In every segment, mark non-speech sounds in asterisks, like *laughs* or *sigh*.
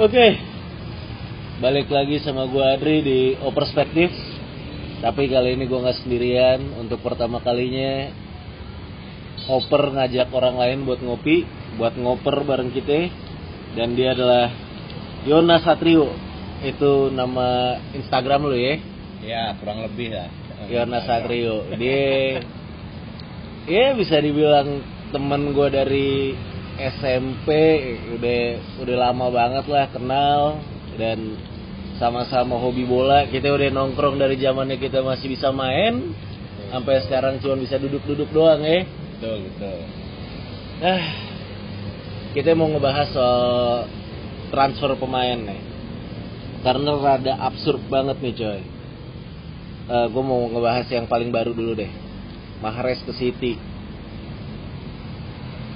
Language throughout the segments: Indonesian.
Oke, balik lagi sama gua Adri di O Perspektif. Tapi kali ini gua nggak sendirian. Untuk pertama kalinya, Oper ngajak orang lain buat ngopi, buat ngoper bareng kita. Dan dia adalah Yona Satrio. Itu nama Instagram lu ya? Ya kurang lebih lah. Yona Satrio. Dia, ya bisa dibilang temen gua dari SMP udah udah lama banget lah kenal dan sama-sama hobi bola. Kita udah nongkrong dari zamannya kita masih bisa main sampai sekarang cuma bisa duduk-duduk doang ya Betul betul. ah kita mau ngebahas soal transfer pemain nih. Karena rada absurd banget nih coy. Gue mau ngebahas yang paling baru dulu deh. Mahrez ke City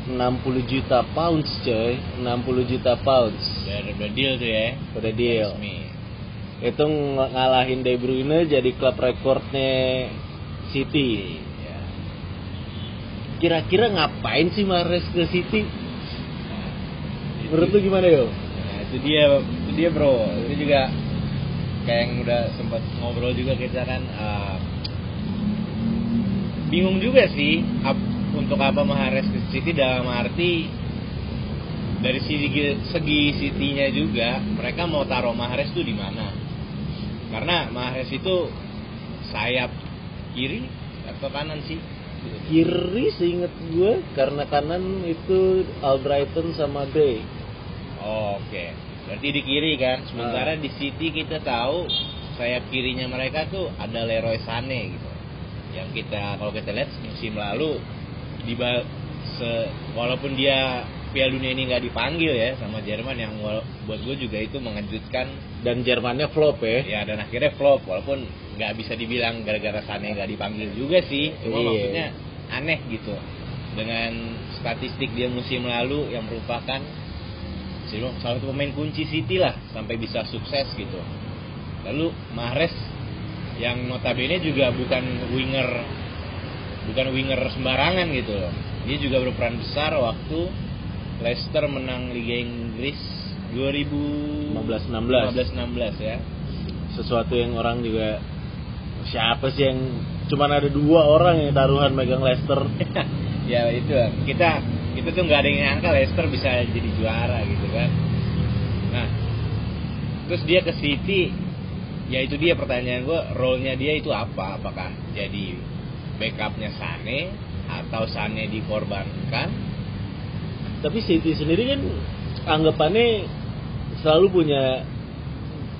60 juta pounds coy 60 juta pounds Udah, udah deal tuh ya. udah deal Resmi. itu ng- ngalahin De Bruyne jadi klub rekornya City Ya. kira-kira ngapain sih Mahrez ke City Nah, menurut lu gimana yo Nah, itu dia itu dia bro. Itu juga kayak yang udah sempat ngobrol juga kita kan. ah, bingung juga sih untuk apa Mahrez ke City dalam arti dari segi segi City-nya juga mereka mau taruh Mahrez tuh di mana? Karena Mahrez itu sayap kiri atau kanan sih? Kiri seinget gue karena kanan itu Albrighton sama Gray. Oh, Oke, berarti di kiri kan. Sementara di City kita tahu sayap kirinya mereka tuh ada Leroy Sané gitu. Yang kita kalau kita lihat musim lalu di se- walaupun dia Piala Dunia ini nggak dipanggil ya sama Jerman yang buat gue juga itu mengejutkan. Dan Jermannya flop ya? Ya dan akhirnya flop walaupun nggak bisa dibilang gara-gara Sané nggak dipanggil juga sih. Cuma Iya. maksudnya aneh gitu. Dengan statistik dia musim lalu yang merupakan salah satu pemain kunci City lah sampai bisa sukses gitu. Lalu Mahrez yang notabene juga bukan winger bukan winger sembarangan gitu loh. Dia juga berperan besar waktu Leicester menang Liga Inggris 2015 15-16 16 ya. Sesuatu yang orang juga siapa sih yang cuman ada dua orang yang taruhan megang Leicester. *laughs* Ya itu. Kita kita tuh nggak ada yang nyangka Leicester bisa jadi juara gitu kan. Nah terus dia ke City. Ya itu dia pertanyaan gue role-nya dia itu apa? Apakah jadi backupnya Sane atau Sane dikorbankan. Tapi City sendiri kan anggapannya selalu punya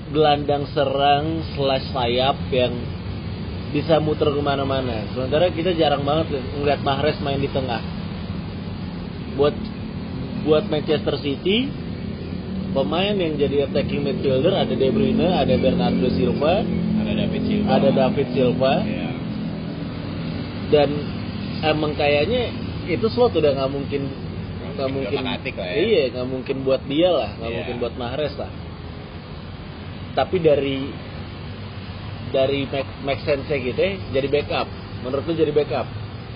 gelandang serang slash sayap yang bisa muter ke mana-mana. Sementara kita jarang banget ngeliat Mahrez main di tengah. Buat buat Manchester City pemain yang jadi attacking midfielder ada De Bruyne ada Bernardo Silva ada David Silva. ada David Silva. Ya. Dan emang kayaknya itu slot udah nggak mungkin nggak mungkin otak-atik lah ya. iya nggak mungkin buat dia lah nggak Iya. mungkin buat Mahrez lah tapi dari dari make, make sense gitu ya, jadi backup menurut lu jadi backup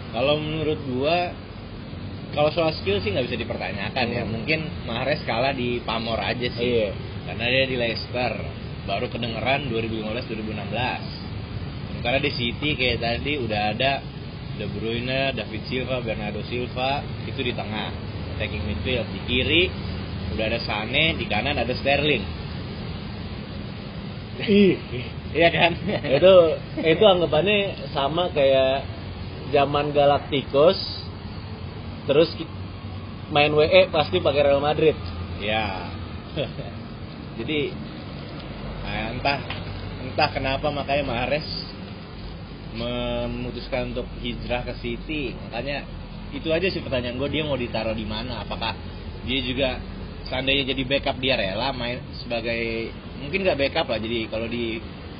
Kalau menurut gua kalau soal skill sih nggak bisa dipertanyakan ya. Hmm. Mungkin Mahrez kalah di pamor aja sih. iya Karena dia di Leicester baru kedengeran 2015 2016. Sementara di City kayak tadi udah ada De Bruyne, David Silva, Bernardo Silva itu di tengah attacking midfield. Di kiri udah ada Sane, di kanan ada Sterling. ih Iya kan? itu itu anggapannya sama kayak zaman Galacticos terus main WE pasti pakai Real Madrid Ya. *laughs* Jadi entah entah kenapa makanya Mahrez memutuskan untuk hijrah ke City. Makanya itu aja sih pertanyaan gue dia mau ditaruh di mana? Apakah dia juga seandainya jadi backup dia rela main sebagai mungkin nggak backup lah jadi kalau di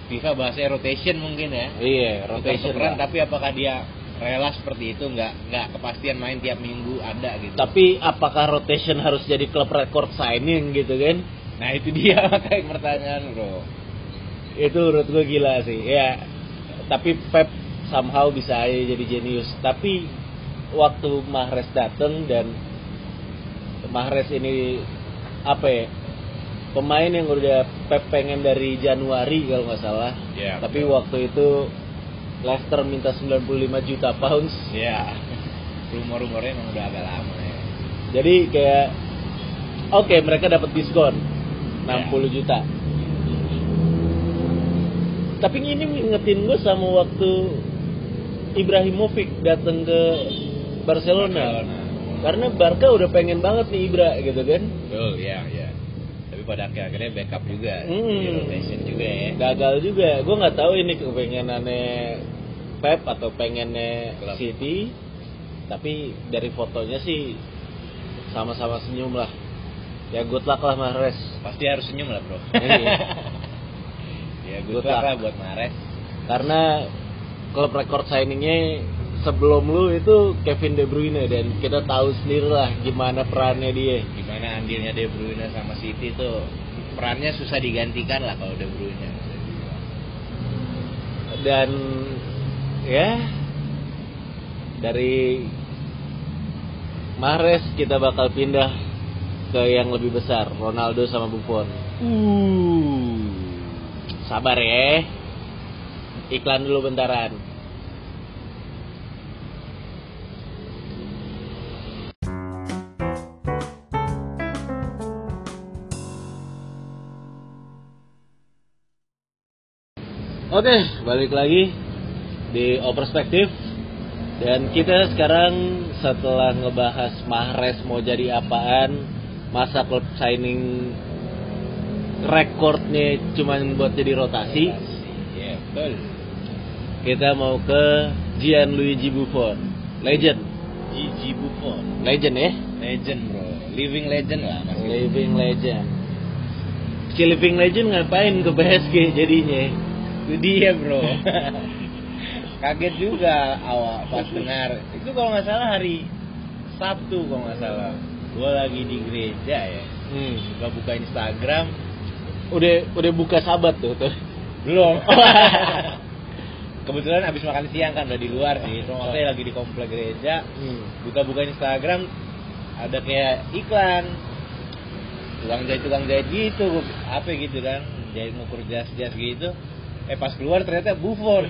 FIFA bahasanya rotation mungkin ya iya rotation lah. tapi apakah dia rela seperti itu nggak nggak kepastian main tiap minggu ada gitu Tapi apakah rotation harus jadi klub record signing gitu kan? Nah itu dia *laughs* makanya pertanyaan bro. Itu menurut gue gila sih. Ya, tapi Pep somehow bisa aja jadi jenius. Tapi waktu Mahrez dateng dan Mahrez ini apa ya? pemain yang udah Pep pengen dari Januari kalau nggak salah. Ya, Tapi betul. waktu itu Leicester minta 95 juta pounds. Ya. Rumor-rumornya emang udah agak lama ya. Jadi kayak oke mereka dapat diskon 60 juta. Tapi ini ngingetin gue sama waktu Ibrahimovic datang ke Barcelona. Barcelona. Karena Barca udah pengen banget nih Ibra gitu kan. Betul, ya, ya. Tapi pada akhir-akhirnya backup juga, Hmm. di rotation juga ya. Gagal juga. Gue nggak tahu ini kepengenannya Pep atau pengennya Klub. City. Tapi dari fotonya sih sama-sama senyum lah. Ya good luck lah Mahrez. Pasti harus senyum lah, Bro. *laughs* Iya. ya, Good good luck luck. lah buat Mares. Karena klub rekor signingnya sebelum lu itu Kevin De Bruyne dan kita tahu sendiri lah gimana perannya dia. Gimana andilnya De Bruyne sama City tuh perannya susah digantikan lah kalau De Bruyne. Dan ya dari Mahrez kita bakal pindah ke yang lebih besar Ronaldo sama Buffon. Uh. Sabar ya. Iklan dulu bentaran. Oke, balik lagi di O Perspektif dan kita sekarang setelah ngebahas Mahrez mau jadi apaan, masa klub signing rekordnya cuman buat jadi rotasi, Ya, betul. kita mau ke Gianluigi Buffon, legend, Gigi Buffon, legend ya, legend bro, living legend lah masih. living legend. Si living legend ngapain ke PSG jadinya? Itu dia bro. *laughs* Kaget juga awal pas dengar. Itu kalau nggak salah hari Sabtu kalau nggak salah. Gue lagi di gereja ya. Hmm. Buka-buka Instagram. Udah udah buka sabat tuh tuh. Belum. *laughs* Kebetulan abis makan siang kan udah di luar sih. Cuma saya lagi di komplek gereja. Hmm. Buka-buka Instagram ada kayak iklan tukang jahit tukang jahit gitu apa gitu kan jahit ngukur jas jas gitu eh pas keluar ternyata Buffon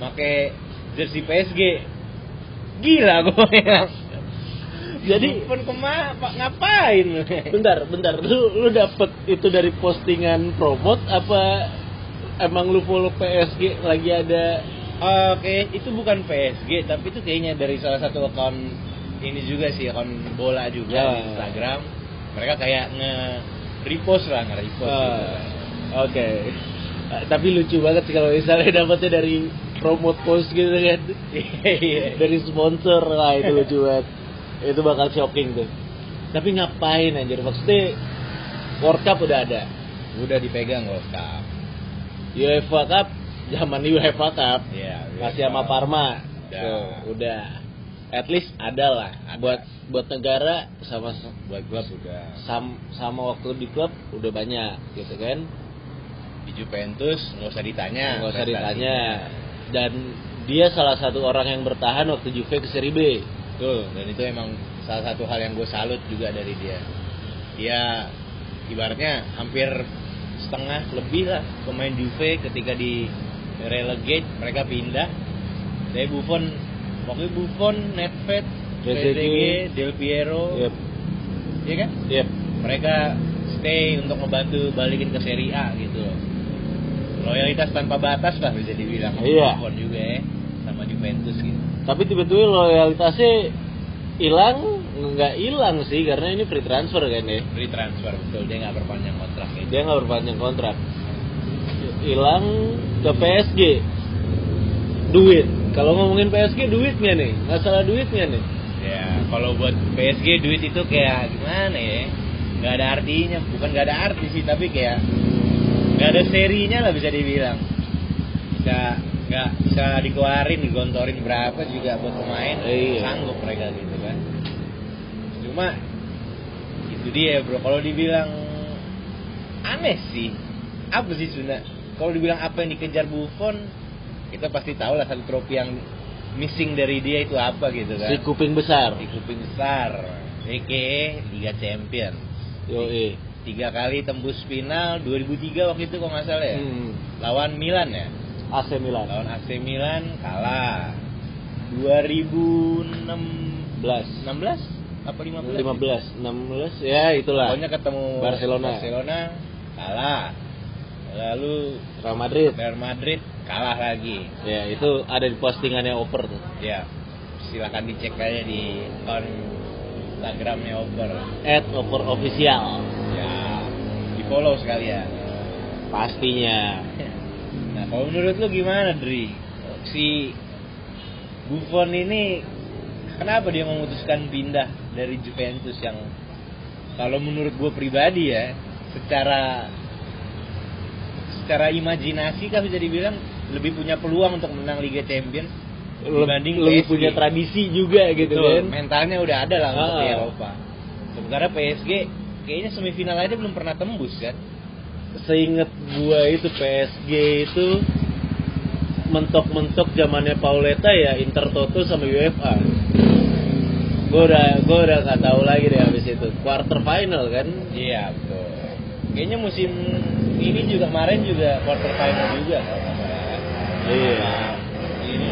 pakai jersey PSG gila gue *laughs* Jadi Buffon ke mana pak ngapain bentar, bentar. Lu lu dapet itu dari postingan promote apa emang lu follow PSG lagi ada Oke, itu bukan PSG, tapi itu kayaknya dari salah satu akun ini juga sih, akun bola juga di Instagram. Mereka kayak nge repost lah, nge repost gitu. Ah, Oke. Ah, tapi lucu banget sih kalau misalnya dapetnya dari promote post gitu kan. *laughs* Iya. dari sponsor lah itu lucu banget. Itu bakal shocking tuh. Tapi ngapain anjir? Maksudnya World Cup udah ada. Udah dipegang World Cup. UEFA Cup zaman UEFA Cup Iya. masih sama Parma. Udah. Tuh, udah. At least ada lah Ada. buat buat negara sama Buat klub udah. sam, sama waktu di klub udah banyak gitu kan. Di Juventus nggak usah ditanya. nggak usah ditanya dan dia salah satu orang yang bertahan waktu Juve ke Serie B Betul, dan itu emang salah satu hal yang gue salut juga dari dia. Dia ibaratnya hampir setengah lebih lah pemain Juve ketika di relegate mereka pindah. Dari Buffon, waktu Buffon, Nedved. Trezeguet, Del Piero, yep iya kan? yep Mereka stay untuk membantu balikin ke Serie A gitu. Loyalitas tanpa batas lah bisa dibilang Iya. Buffon juga ya, sama Juventus gitu. Tapi tiba-tiba loyalitasnya hilang nggak hilang sih karena ini free transfer kan ya. Free transfer betul, dia nggak perpanjang kontrak ya. dia nggak berpanjang kontrak. Hilang ke PSG duit. Kalau ngomongin PSG duitnya nih. Masalah duitnya nih. Ya, kalau buat PSG duit itu kayak gimana ya? Gak ada artinya, bukan gak ada arti sih, tapi kayak gak ada serinya lah bisa dibilang. Bisa nggak bisa dikeluarin, digontorin berapa juga buat pemain, Iya. sanggup mereka gitu kan. Cuma itu dia bro, kalau dibilang aneh sih, apa sih sebenarnya? Kalau dibilang apa yang dikejar Buffon, kita pasti tahu lah satu trofi yang missing dari dia itu apa gitu kan. Si kuping besar. Di kuping besar. EKE Liga Champions. Yo tiga kali tembus final 2003 waktu itu kok nggak salah ya? Hmm. lawan Milan ya AC Milan. lawan AC Milan kalah 2016 Belas. 16 apa 15 15, 16 ya itulah. pokoknya ketemu Barcelona. Barcelona kalah lalu Real Madrid. Real Madrid kalah lagi Ya, itu ada di postingannya Oper tuh. ya silakan dicek aja di akun Instagramnya Over At Oper Official. ya di follow sekalian Pastinya. Kalau menurut lu gimana Dri si Buffon ini kenapa dia memutuskan pindah dari Juventus yang kalau menurut gue pribadi ya secara secara imajinasi kan bisa dibilang lebih punya peluang untuk menang Liga Champions dibanding lebih PSG. punya tradisi juga gitu Betul, kan. mentalnya udah ada lah untuk Ah. di Eropa sementara PSG kayaknya semifinal aja belum pernah tembus kan Seinget gua itu PSG itu mentok-mentok zamannya Pauleta ya Intertoto sama UEFA. Gua udah gua udah nggak tahu lagi deh habis itu. Quarter final kan. iya betul kayaknya musim ini juga kemarin juga quarter final juga kalau ya. Iya. Nah, ini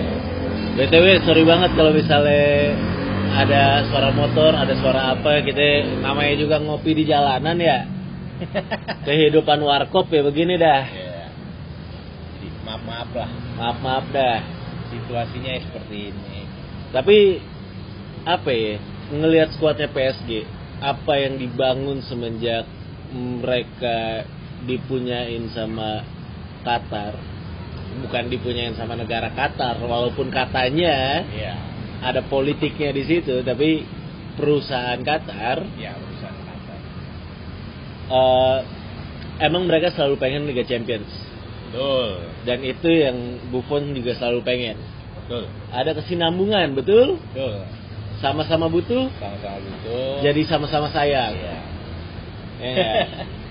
BTW sorry banget kalau misalnya ada suara motor, ada suara apa, kita namanya juga ngopi di jalanan ya. *laughs* Kehidupan warkop ya begini dah. ya. Jadi, maaf maaf lah Maaf maaf dah. situasinya seperti ini Tapi apa ya? Ngelihat skuadnya PSG, apa yang dibangun semenjak mereka dipunyain sama Qatar, bukan dipunyain sama negara Qatar, walaupun katanya iya ada politiknya di situ, tapi perusahaan Qatar ya eh, emang mereka selalu pengen Liga Champions betul dan itu yang Buffon juga selalu pengen. betul Ada kesinambungan, betul? betul Sama-sama butuh, sama-sama betul jadi sama-sama sayang. Iya. Ya. *laughs*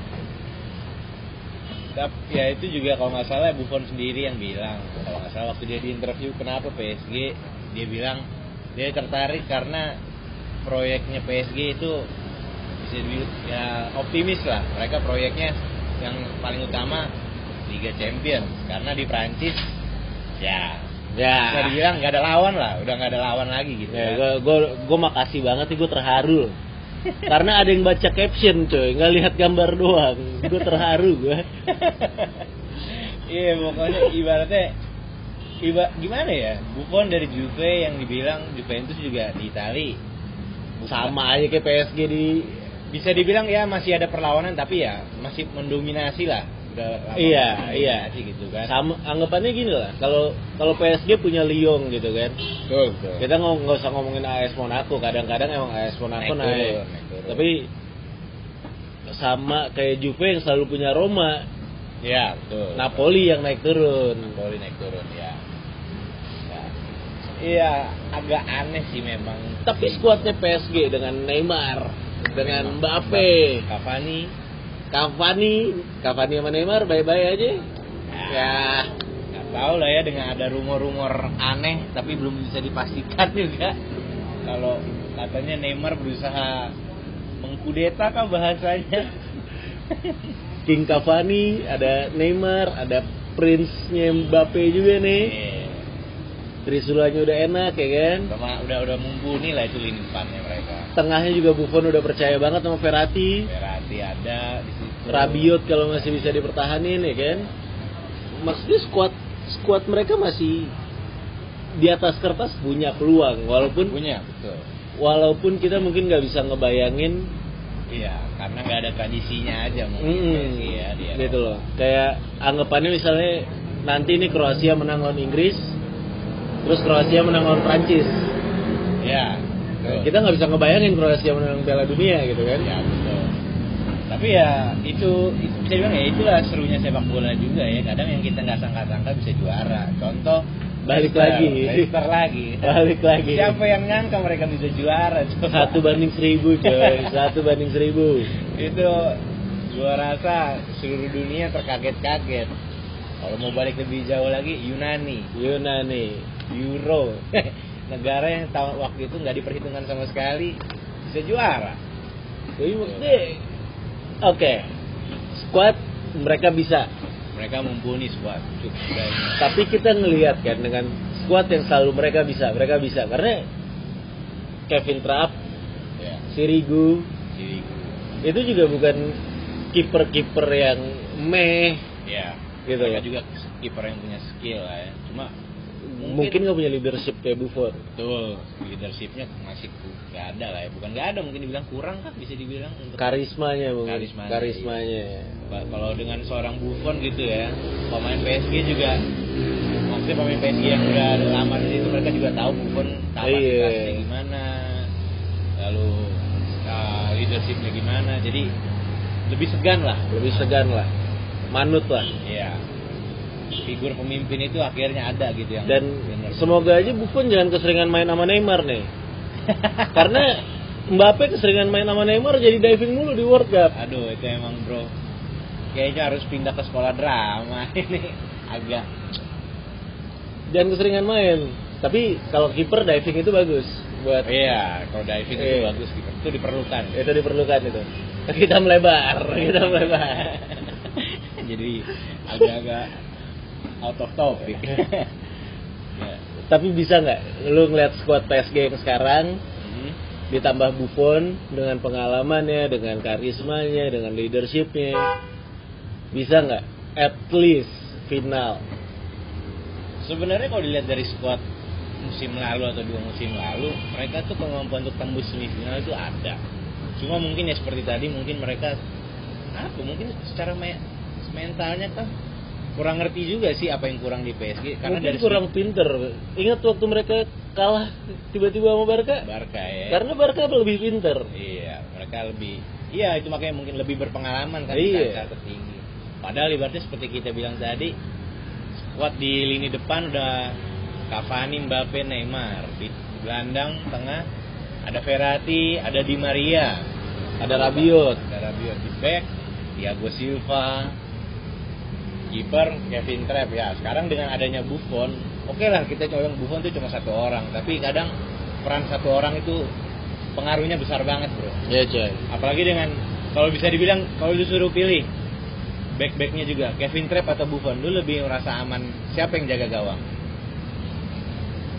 Tapi ya itu juga kalau nggak salah Buffon sendiri yang bilang kalau nggak salah waktu dia di interview kenapa PSG dia bilang dia tertarik karena proyeknya PSG itu bisa dibilang ya optimis lah mereka proyeknya yang paling utama Liga Champions karena di Prancis ya ya. bisa dibilang nggak ada lawan lah udah nggak ada lawan lagi gitu Ya, ya. gue gue makasih banget nih gue terharu. Karena ada yang baca caption coy, nggak lihat gambar doang. Gue terharu gue. Iya pokoknya ibaratnya iba gimana ya Buffon dari Juve yang dibilang Juventus juga di Itali Sama aja kayak PSG di bisa dibilang ya masih ada perlawanan tapi ya masih mendominasi lah udah lama Iya, mendominasi gitu kan sama anggapannya gini lah. Kalau kalau PSG punya Lyon gitu kan. betul betul Kita nggak nggak usah ngomongin AS Monaco. Kadang-kadang emang AS Monaco Naik naik. turun, naik turun. Tapi sama kayak Juve yang selalu punya Roma, ya betul Napoli yang naik turun. Napoli naik turun ya Ya. iya agak aneh sih memang Tapi skuadnya PSG dengan Neymar, dengan Mbappe, Cavani Cavani, Cavani sama Neymar bye-bye aja. Ya, nggak tahu lah ya dengan ada rumor-rumor aneh tapi belum bisa dipastikan *laughs* juga kalau katanya Neymar berusaha mengkudeta kah bahasanya *laughs* King Cavani, ada Neymar, ada Prince-nya Mbappe juga nih. Iya. Trisulanya udah enak ya kan. udah udah udah mumpuni lah itu lini depannya mereka Tengahnya juga Buffon udah percaya banget sama Verratti. Verratti ada di situ Rabiot kalau masih bisa dipertahanin ya kan. Maksudnya squad squad mereka masih di atas kertas punya peluang walaupun punya betul walaupun kita mungkin nggak bisa ngebayangin iya karena nggak ada tradisinya aja mungkin Mm, ya dia gitu loh. Kayak anggapannya misalnya nanti nih Kroasia menang lawan Inggris, terus Kroasia menang lawan Prancis. ya betul. Kita nggak bisa ngebayangin Kroasia menang Piala Dunia gitu kan? ya betul tapi ya itu, itu bisa bilang ya itulah serunya sepak bola juga ya kadang yang kita nggak sangka-sangka bisa juara contoh Balik Leicester. lagi. Leicester lagi Balik lagi. siapa yang nyangka mereka bisa juara coba? Satu banding seribu coy, *laughs* satu banding seribu. itu gua rasa seluruh dunia terkaget-kaget kalau mau balik lebih jauh lagi Yunani Yunani. Euro *laughs* negara yang tahun waktu itu nggak diperhitungkan sama sekali bisa juara maksudnya oke squad mereka bisa Mereka mumpuni squad. Tapi kita ngelihat kan dengan squad yang selalu mereka bisa mereka bisa karena Kevin Trapp Ya. Sirigu Jadi itu juga bukan kiper-kiper yang meh ya. Gitu mereka ya. juga kiper yang punya skill lah ya. Cuma mungkin. Nggak punya leadership kayak Buffon. Betul. Leadershipnya masih nggak ada lah ya. Bukan nggak ada mungkin dibilang kurang kan bisa dibilang untuk karismanya mungkin Karismanya, karismanya. Ba- kalau dengan seorang Buffon gitu ya pemain PSG juga maksudnya pemain PSG yang udah lama di situ mereka juga tahu Buffon kapasitasnya Iya. gimana lalu uh, leadershipnya gimana. Jadi lebih segan lah. Lebih segan lah. Manut lah. Iya figur pemimpin itu akhirnya ada gitu yang dan bener. semoga aja Buffon jangan keseringan main sama Neymar nih. *laughs* Karena Mbappe keseringan main sama Neymar jadi diving mulu di World Cup. Aduh itu emang bro. Kayaknya harus pindah ke sekolah drama *laughs* ini. Agak. Jangan keseringan main. Tapi kalau kiper diving itu bagus buat iya kalau diving itu Iya. bagus gitu itu diperlukan. Itu diperlukan itu. Kita melebar kita *laughs* melebar jadi agak-agak out of topic. *laughs* Ya. tapi bisa nggak? Lu ngeliat squad PSG yang sekarang Mhm. ditambah Buffon dengan pengalamannya dengan karismanya dengan leadershipnya bisa nggak? At least final. Sebenarnya kalau dilihat dari squad musim lalu atau dua musim lalu mereka tuh kemampuan untuk tembus semifinal itu ada. Cuma mungkin ya seperti tadi mungkin mereka apa? Mungkin secara me- mentalnya kan kurang ngerti juga sih apa yang kurang di PSG karena mungkin dari kurang pinter. Ingat waktu mereka kalah tiba-tiba sama Barca? Barca ya. Karena Barca lebih pinter. Iya, mereka lebih Iya, itu makanya mungkin lebih berpengalaman kan Iya. tertinggi. Padahal ibaratnya seperti kita bilang tadi, squad di lini depan udah Cavani, Mbappe, Neymar. Di gelandang tengah ada Verratti, ada Di Maria, ada Rabiot. Ada Rabiot di back, Thiago Silva, kiper Kevin Trapp ya. Sekarang dengan adanya Buffon, oke lah kita coba Buffon itu cuma satu orang, tapi kadang peran satu orang itu pengaruhnya besar banget bro. ya coy Apalagi dengan kalau bisa dibilang kalau disuruh pilih back backnya juga Kevin Trapp atau Buffon, lu lebih merasa aman siapa yang jaga gawang?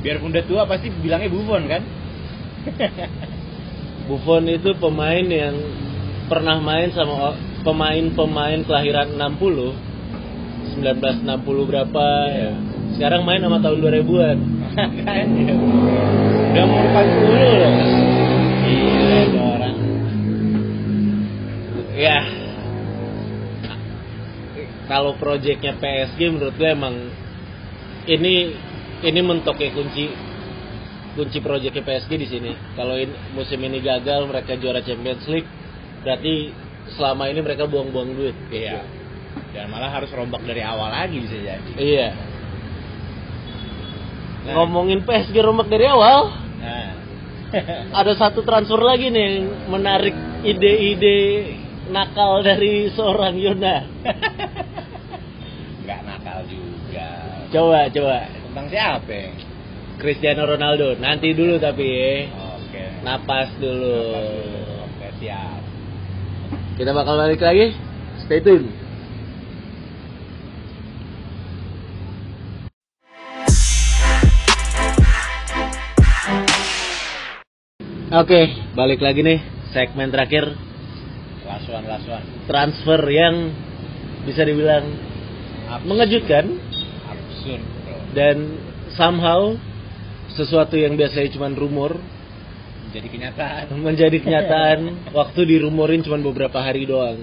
Biarpun udah tua pasti bilangnya Buffon kan? *laughs* Buffon itu pemain yang pernah main sama pemain-pemain kelahiran 60 1960 berapa Iya. sekarang main sama tahun 2000-an kan ya. Udah mau 40 loh. Gila orang. ya kalau proyeknya PSG menurut gue emang ini ini mentoknya kunci kunci proyeknya PSG di sini kalau ini, musim ini gagal mereka juara Champions League berarti selama ini mereka buang-buang duit Iya. Dan malah harus rombak dari awal lagi bisa jadi. iya Nah. ngomongin PSG rombak dari awal Nah. *laughs* ada satu transfer lagi nih yang menarik ide-ide nakal dari seorang Yona *laughs* Nggak nakal juga. coba coba Tentang siapa? Cristiano Ronaldo nanti dulu tapi ya. Oke. napas dulu Napas dulu. Oke, siap. kita bakal balik lagi stay tune Oke, balik lagi nih segmen terakhir Lasuan lasuan. transfer yang bisa dibilang Absurd. mengejutkan Absurd, bro. dan somehow sesuatu yang biasanya cuma rumor Jadi kenyataan. *laughs* menjadi kenyataan waktu dirumorin cuma beberapa hari doang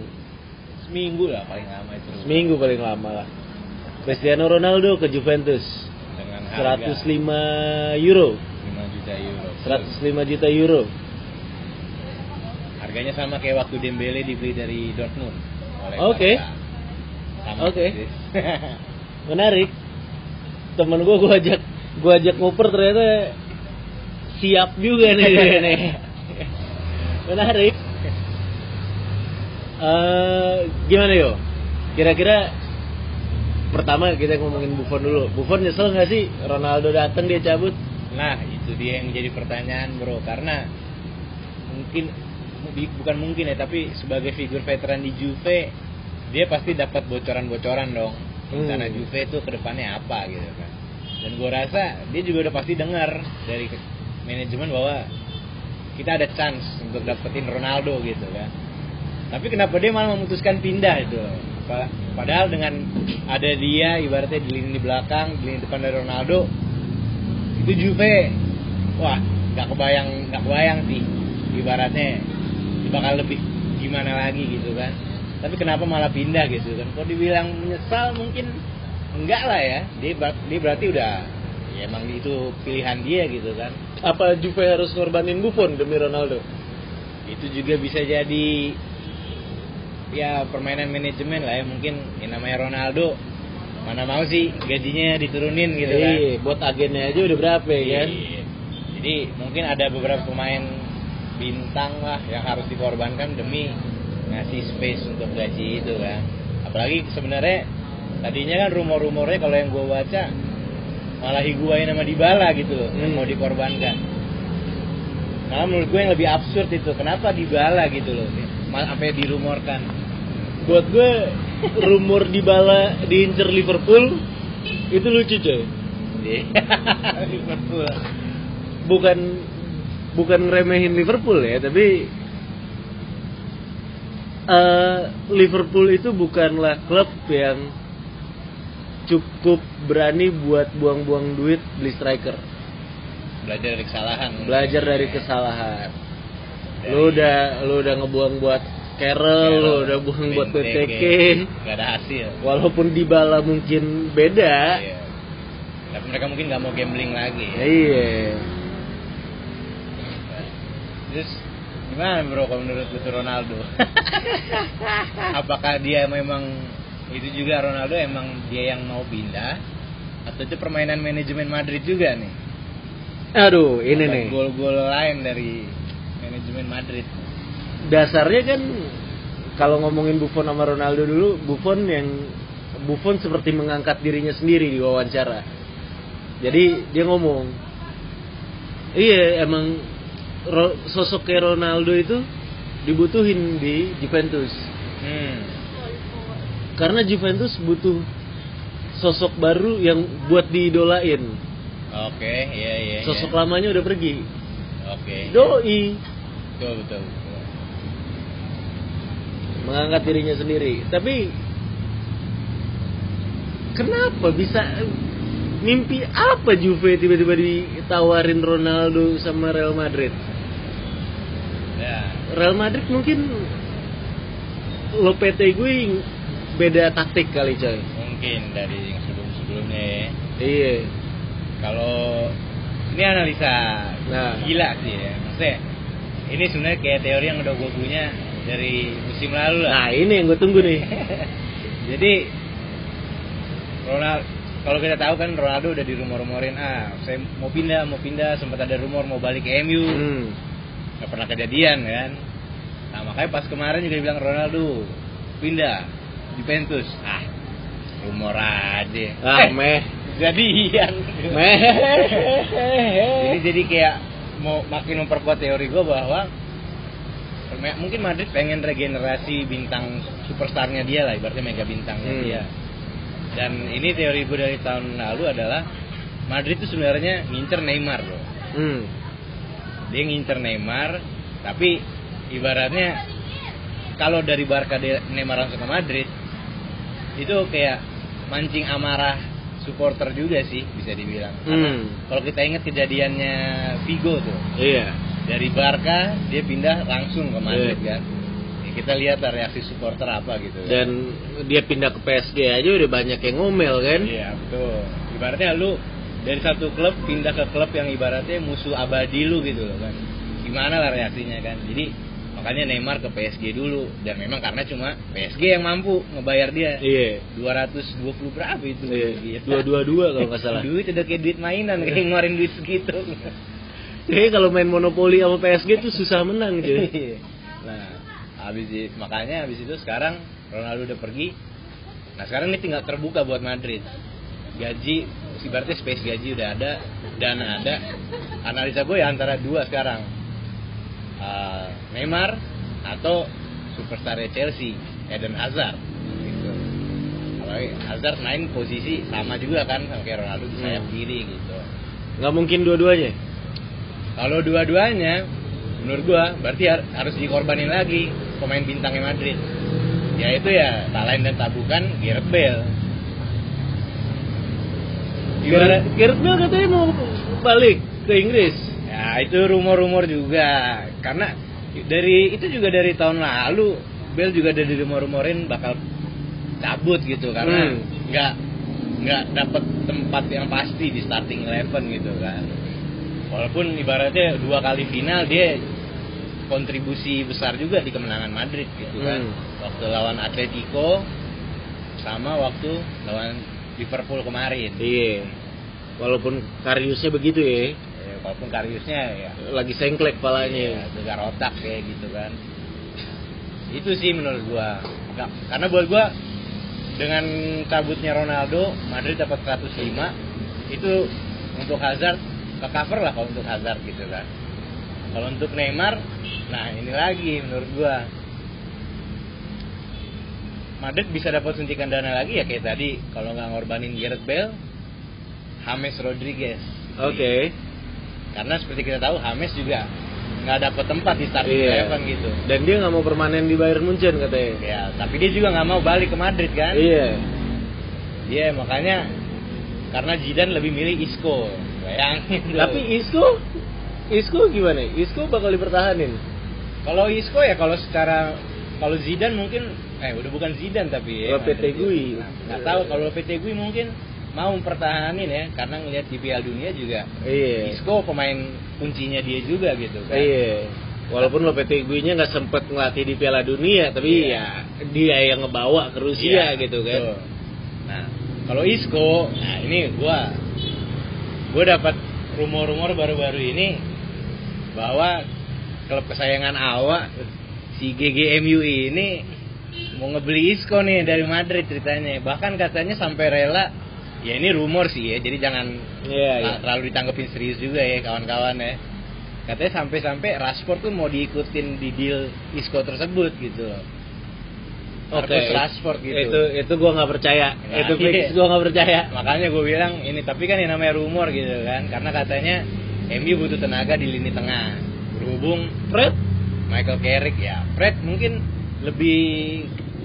Seminggu lah paling lama itu. seminggu paling lama lah Cristiano Ronaldo ke Juventus Dengan harga 105 euro 5 juta euro. 105 juta euro Harganya sama kayak waktu Dembele dibeli dari Dortmund. Oke. Sama Oke. persis. *laughs* menarik temen gue gue ajak gue ajak ngoper ternyata siap juga nih *laughs* nih menarik Eh gimana yo kira-kira pertama kita ngomongin Buffon dulu Buffon nyesel nggak sih Ronaldo datang dia cabut Nah, itu dia yang jadi pertanyaan, Bro. Karena mungkin bukan mungkin ya tapi sebagai figur veteran di Juve dia pasti dapat bocoran-bocoran dong. Hmm. rencana Juve itu ke depannya apa gitu kan. Dan gue rasa dia juga udah pasti dengar dari manajemen bahwa kita ada chance untuk dapetin Ronaldo gitu kan. Tapi kenapa dia malah memutuskan pindah itu? Pa- padahal dengan ada dia ibaratnya di lini belakang di lini depan dari Ronaldo itu Juve wah nggak kebayang nggak kebayang sih. Ibaratnya bakal lebih gimana lagi gitu kan. Tapi kenapa malah pindah gitu kan? Kalau dibilang menyesal mungkin enggak lah ya. Dia ber- dia berarti udah ya emang itu pilihan dia gitu kan. Apa Juve harus ngorbanin Buffon demi Ronaldo? itu juga bisa jadi ya permainan manajemen lah ya. Mungkin yang namanya Ronaldo mana mau sih gajinya diturunin gitu kan. Iya, buat agennya aja udah berapa ya kan? Iya. Jadi mungkin ada beberapa pemain bintang lah yang harus dikorbankan demi ngasih space untuk gaji itu kan. Apalagi sebenarnya tadinya kan rumor-rumornya kalau yang gue baca malah Higuain sama Dybala gitu loh yang Hmm. mau dikorbankan. Malah menurut gue yang lebih absurd itu kenapa Dybala gitu loh malah sampai dirumorkan. Buat gue rumor di bala diincer Liverpool itu lucu coy. *laughs* Liverpool. Bukan bukan ngeremehin Liverpool ya, tapi eh, Liverpool itu bukanlah klub yang cukup berani buat buang-buang duit beli striker. Belajar dari kesalahan. Belajar dari kesalahan. Lu udah lu udah ngebuang buat Carroll, lu udah buang buat PTK. Gak ada hasil. Walaupun di bala mungkin beda. Iya. Tapi mereka mungkin nggak mau gambling lagi. Ya, iya. Terus gimana bro kalau menurut tuh Ronaldo? *laughs* Apakah dia memang itu juga Ronaldo emang dia yang mau pindah atau itu permainan manajemen Madrid juga nih? Aduh, ini Atau nih. Gol-gol lain dari manajemen Madrid. Dasarnya kan kalau ngomongin Buffon sama Ronaldo dulu, Buffon yang Buffon seperti mengangkat dirinya sendiri di wawancara. Jadi dia ngomong, iya emang sosok kayak Ronaldo itu dibutuhin di Juventus. Hmm. Karena Juventus butuh sosok baru yang buat diidolain. Oke, iya iya. iya. Sosok lamanya udah pergi. Oke. Doi Betul betul. betul. mengangkat dirinya sendiri. Tapi kenapa bisa mimpi apa Juve tiba-tiba ditawarin Ronaldo sama Real Madrid? Ya. Real Madrid mungkin Lopetegui beda taktik kali coy. Mungkin dari yang sebelum-sebelumnya ya. Iya. Kalau ini analisa Nah. gila sih ya. Maksudnya ini sebenarnya kayak teori yang udah gue punya dari musim lalu lah. Nah ini yang gue tunggu nih. *laughs* Jadi Ronaldo kalau kita tahu kan Ronaldo udah di rumor-rumorin ah saya mau pindah mau pindah sempat ada rumor mau balik ke MU Hmm. Nggak pernah kejadian kan nah makanya pas kemarin juga dibilang Ronaldo pindah Juventus ah rumor aja Ah Eh, meh. jadian Meh. jadi jadi kayak mau makin memperkuat teori gue bahwa mungkin Madrid pengen regenerasi bintang superstarnya dia lah ibaratnya mega bintangnya Hmm. dia dan ini teori gue dari tahun lalu adalah Madrid itu sebenarnya ngincer Neymar bro Hmm. Dia ngincer Neymar tapi ibaratnya kalau dari Barca Neymar langsung ke Madrid itu kayak mancing amarah supporter juga sih bisa dibilang Karena Hmm. kalau kita ingat kejadiannya Vigo tuh Iya. dari Barca dia pindah langsung ke Madrid Iya. kan Ya, kita lihat reaksi supporter apa gitu kan. Dan dia pindah ke PSG aja udah banyak yang ngomel kan? Iya betul. Ibaratnya lu dari satu klub pindah ke klub yang ibaratnya musuh abadi lu gitu loh kan. Gimana lah reaksinya kan. Jadi makanya Neymar ke PSG dulu dan memang karena cuma PSG yang mampu ngebayar dia. Iya. 220 berapa itu? Iya. Gitu. Dua dua dua kalau nggak salah. *laughs* Duit udah kayak duit mainan kayak ngeluarin duit segitu. Kayaknya kalau main monopoli sama PSG tuh susah menang cuy. *laughs* nah, habis i- makanya habis itu sekarang Ronaldo udah pergi. Nah, sekarang ini tinggal terbuka buat Madrid. Gaji ibaratnya space gaji udah ada, dana ada. Analisa gue ya antara dua sekarang. Eh, Neymar atau superstar Chelsea Eden Hazard gitu. Kalau Hazard main posisi sama juga kan sama kayak Ronaldo di sayap Hmm. kiri gitu. nggak mungkin dua-duanya Kalau dua-duanya menurut gua berarti har- harus dikorbanin lagi pemain bintangnya Madrid. Yaitu ya tak lain dan tak bukan Gareth Bale. Gimana? Gareth Bale katanya mau balik ke Inggris Ya itu rumor-rumor juga karena dari itu juga dari tahun lalu Bell juga ada di rumor-rumorin bakal cabut gitu karena Hmm. nggak nggak dapat tempat yang pasti di starting eleven gitu kan walaupun ibaratnya dua kali final dia kontribusi besar juga di kemenangan Madrid gitu kan Hmm. waktu lawan Atletico sama waktu lawan Liverpool kemarin. Iya. Walaupun Kariusnya begitu ya. Ya, walaupun Kariusnya ya. Lagi sengklek palanya. Iya, gegar otak kayak gitu kan. Itu sih menurut gua. Karena buat gua dengan cabutnya Ronaldo Madrid dapat 105 itu untuk Hazard ke cover lah kalau untuk Hazard gitu kan. Kalau untuk Neymar nah ini lagi menurut gua Madrid bisa dapat suntikan dana lagi ya kayak tadi. Kalau nggak ngorbanin Gareth Bale James Rodriguez. Oke. Karena seperti kita tahu James juga nggak dapat tempat di starting Iya. eleven gitu. Dan dia nggak mau permanen di Bayern Munchen katanya. Ya tapi dia juga nggak mau balik ke Madrid kan? Iya. Iya makanya karena Zidane lebih milih Isco. Bayangin tapi Isco Isco gimana? Isco bakal dipertahanin? Kalau Isco ya kalau secara kalau Zidane mungkin eh udah bukan Zidane tapi ya Lopetegui. nggak tahu kalau Lopetegui mungkin mau mempertahanin ya karena ngelihat di Piala Dunia juga iya Isco pemain kuncinya dia juga gitu kan iya walaupun Lopetegui-nya nggak sempet ngelatih di Piala Dunia tapi Iya. ya dia yang ngebawa ke Rusia Iya, gitu kan betul. Nah, kalau Isco, nah ini gua gua dapat rumor-rumor baru-baru ini bahwa klub kesayangan Awa si GGMU ini mau ngebeli Isco nih dari Madrid ceritanya. Bahkan katanya sampai rela ya ini rumor sih ya, jadi jangan iya Nah, terlalu ditanggepin serius juga ya kawan-kawan ya. Katanya sampai-sampai Rashford tuh mau diikutin di deal Isco tersebut gitu loh. Oke, Marcus Rashford gitu. itu itu gua nggak percaya. Nah, itu fix iya. gua nggak percaya. Makanya gue bilang ini tapi kan yang namanya rumor gitu kan karena katanya MU butuh tenaga di lini tengah. Berhubung Fred Michael Carrick ya, Fred mungkin lebih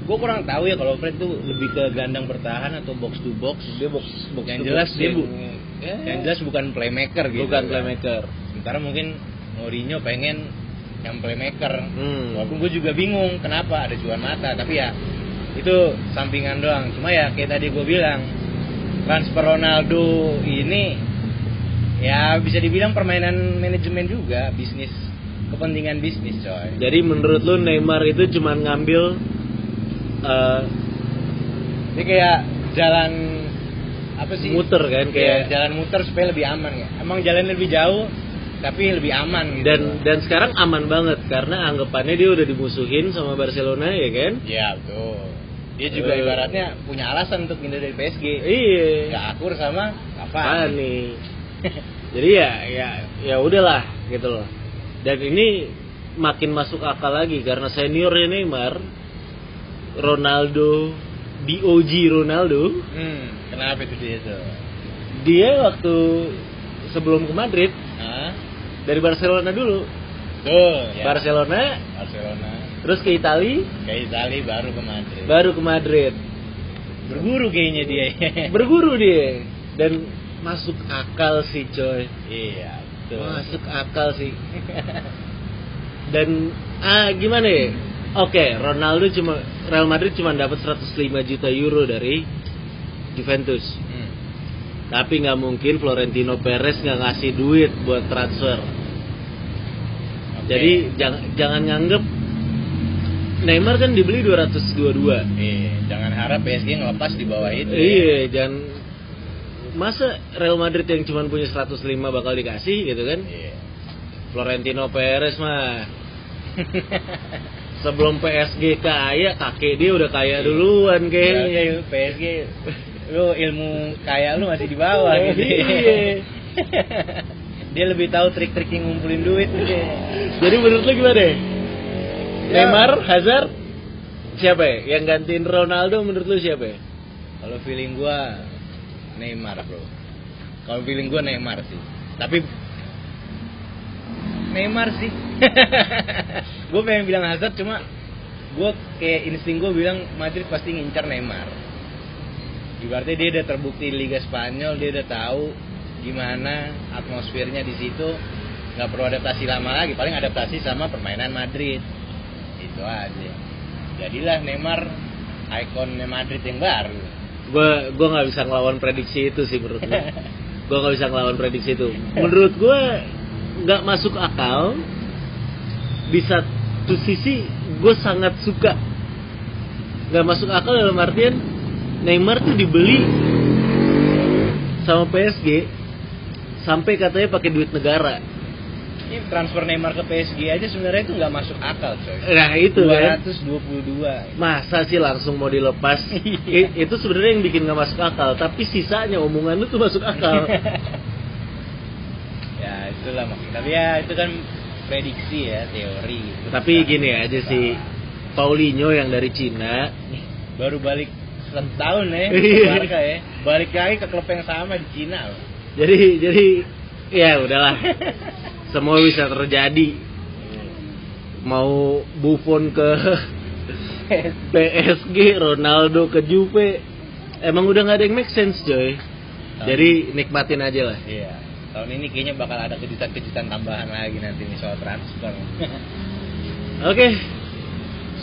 gue kurang tahu ya kalau Fred tuh lebih ke gelandang bertahan atau box to box. dia box box Yang jelas box dia bu- Ya. Yang jelas bukan playmaker gitu. bukan kan. playmaker. Sementara mungkin Mourinho pengen yang playmaker. Hmm. Walaupun gue juga bingung kenapa ada Juan Mata, tapi ya itu sampingan doang. Cuma ya kayak tadi gue bilang transfer Ronaldo ini ya bisa dibilang permainan manajemen juga, bisnis kepentingan bisnis coy. Jadi menurut lu Neymar itu cuma ngambil eh, Ini kayak jalan apa sih? muter kan Kayak kayak jalan muter supaya lebih aman ya. Emang jalan lebih jauh tapi lebih aman gitu. dan dan sekarang aman banget karena anggapannya dia udah dimusuhin sama Barcelona ya kan? Ya betul. Dia juga Eh. ibaratnya punya alasan untuk pindah dari PSG. Iya. Gak akur sama apa? Nih? *laughs* Jadi ya ya ya udahlah gitu loh. Dan ini makin masuk akal lagi karena seniornya Neymar Ronaldo DOG Ronaldo hmm, kenapa itu dia tuh? dia waktu sebelum ke Madrid Hah? dari Barcelona dulu Tuh, ya. Barcelona Barcelona. terus ke Itali Ke Itali baru ke Madrid. baru ke Madrid Berguru kayaknya dia. berguru dia dan masuk akal sih coy iya, betul. masuk akal sih *laughs* dan ah gimana ya oke Ronaldo cuma Real Madrid cuma dapat 105 juta euro dari Juventus Hmm. tapi nggak mungkin Florentino Perez nggak ngasih duit buat transfer Oke. jadi jangan jangan nganggep Neymar kan dibeli 222 Iya, jangan harap PSG ngelepas di bawah itu. ya. iya jangan masa Real Madrid yang cuma punya 105 bakal dikasih gitu kan Iya. Florentino Perez mah *laughs* sebelum PSG kaya kakek dia udah kaya duluan Kayaknya yuk, PSG lu ilmu kaya lu masih di bawah gitu. Iya. *laughs* Dia lebih tahu trik-trik yang ngumpulin duit gitu. jadi menurut lu gimana Ya. Neymar, Hazard, siapa ya? Yang gantiin Ronaldo menurut lu siapa ya? Kalau feeling gua Neymar, Bro. Kalau feeling gua Neymar sih. Tapi Neymar sih. *laughs* gue pengen bilang Hazard cuma gue kayak insting gue bilang Madrid pasti ngincar Neymar. Ibaratnya dia udah terbukti di Liga Spanyol, dia udah tahu gimana atmosfernya di situ. nggak perlu adaptasi lama lagi, paling adaptasi sama permainan Madrid. Itu aja. Jadilah Neymar ikonnya Madrid yang baru. Gue gue nggak bisa ngelawan prediksi itu sih menurut gue. gue nggak bisa ngelawan prediksi itu. Menurut gue nggak masuk akal. Di satu sisi gue sangat suka. Nggak masuk akal dalam artian Neymar tuh dibeli sama PSG sampai katanya pakai duit negara. Ini transfer Neymar ke PSG aja sebenarnya itu nggak masuk akal, coy. Nah itu kan. 222. Masa sih langsung mau dilepas? *laughs* I- itu sebenarnya yang bikin nggak masuk akal. Tapi sisanya omongan lu tuh masuk akal. *laughs* ya itulah maksudnya. Tapi ya itu kan prediksi ya, teori. gitu. Tapi gini aja sih, Paulinho yang dari Cina, Baru balik setahun ya, *laughs* Iya. ke Barca ya. Balik lagi ke klub yang sama di Cina loh. jadi jadi ya udahlah, semua bisa terjadi. Mau Buffon ke *laughs* PSG, Ronaldo ke Juve, emang udah nggak ada yang make sense coy. Jadi nikmatin aja lah. Iya. Tahun ini kayaknya bakal ada kejutan-kejutan tambahan lagi nanti nih soal transfer. *laughs* Oke,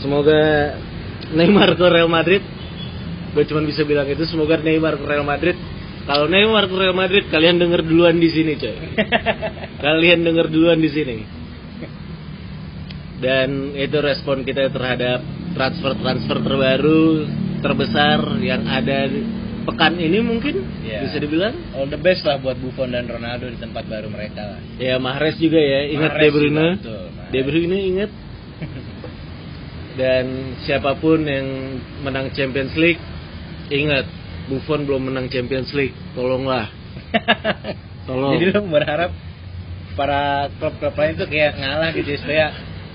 semoga Neymar ke Real Madrid. Gue cuma bisa bilang itu. Semoga Neymar ke Real Madrid. Kalau Neymar ke Real Madrid, kalian denger duluan di sini, coy. *laughs* Kalian denger duluan di sini. Dan itu respon kita terhadap transfer-transfer terbaru terbesar yang ada di- pekan ini mungkin Iya. bisa dibilang. All the best lah buat Buffon dan Ronaldo di tempat baru mereka lah. Ya Mahrez juga ya, ingat Mahrez De Bruyne. betul. De Bruyne ingat. *laughs* Dan siapa pun yang menang Champions League, ingat Buffon belum menang Champions League. Tolonglah. *laughs* Tolong. Jadi lo berharap para klub-klub lain tuh kayak ngalah gitu ya, supaya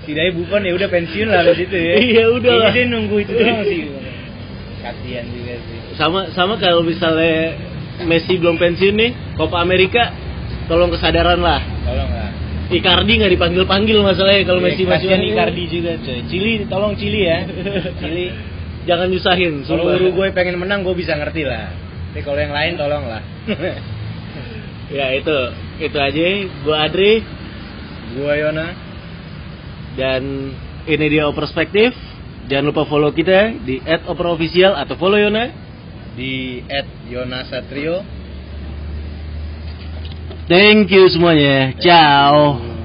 setidaknya Buffon ya udah pensiun lah di situ ya. *laughs* Iya, udah lah. Jadi dia nunggu itu doang sih. Kasihan juga sih. Sama sama kalau misalnya Messi belum pensiun nih, Copa Amerika, tolong kesadaran lah. Tolong lah. Icardi nggak dipanggil panggil masalahnya kalau Messi masih Icardi juga coy. Chili, tolong Chili ya. *laughs* Chili. Jangan nyusahin. Kalau. Uruguay pengen menang gue bisa ngerti lah. Tapi kalau yang lain tolong lah. *laughs* Ya itu, itu aja. Gua Adri gue Yona. dan ini dia Perspektif. Jangan lupa follow kita di @operofficial atau follow Yona. di @yonasatrio Thank you semuanya. Ciao.